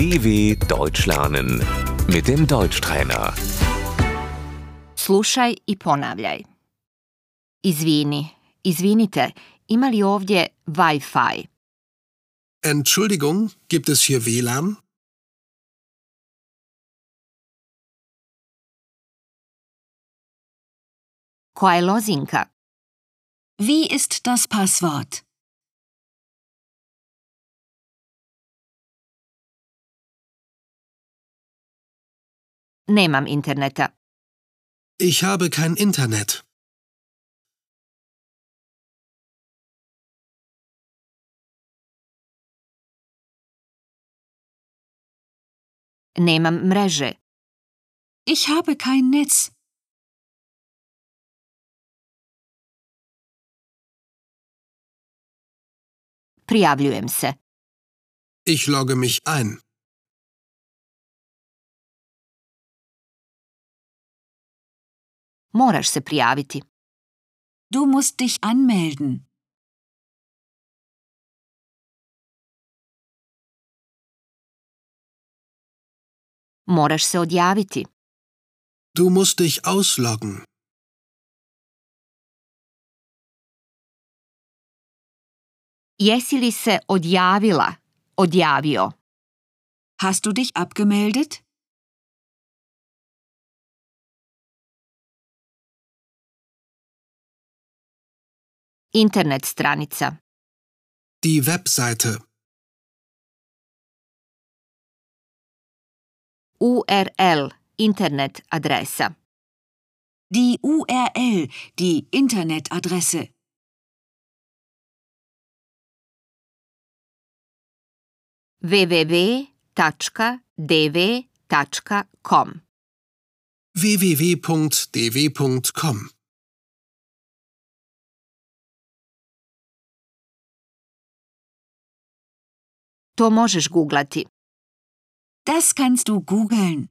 DW Deutsch lernen mit dem Deutschtrainer. Slušaj i ponavljaj. Izvini, izvinite, ima li ovdje Wi-Fi? Entschuldigung, gibt es hier WLAN? Koja je lozinka? Wie ist das Passwort? Nemam interneta. Ich habe kein Internet. Nemam mreže. Ich habe kein Netz. Prijavljujem se. Ich logge mich ein. Moraš se prijaviti. Du musst dich anmelden. Moraš se odjaviti. Du musst dich ausloggen. Jesi li se odjavila, odjavio? Hast du dich abgemeldet? Internet stranica. Die Webseite. URL internet adresa. Die URL, die Internetadresse. www.dv.com www.dw.com To možeš googlati. Das kannst du googeln.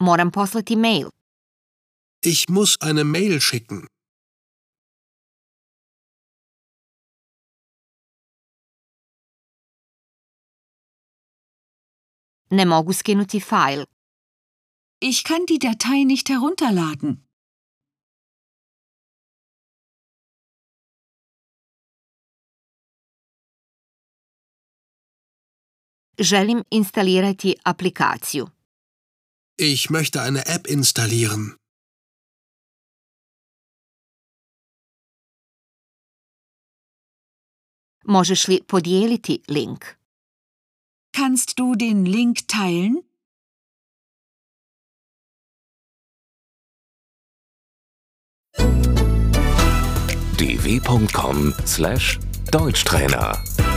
Moram poslati mail. Ich muss eine Mail schicken. Ne mogu skinuti file. Ich kann die Datei nicht herunterladen. Želim instalirati aplikaciju. Ich möchte eine App installieren. Možeš li podijeliti link? Kannst du den Link teilen? dw.com/deutschtrainer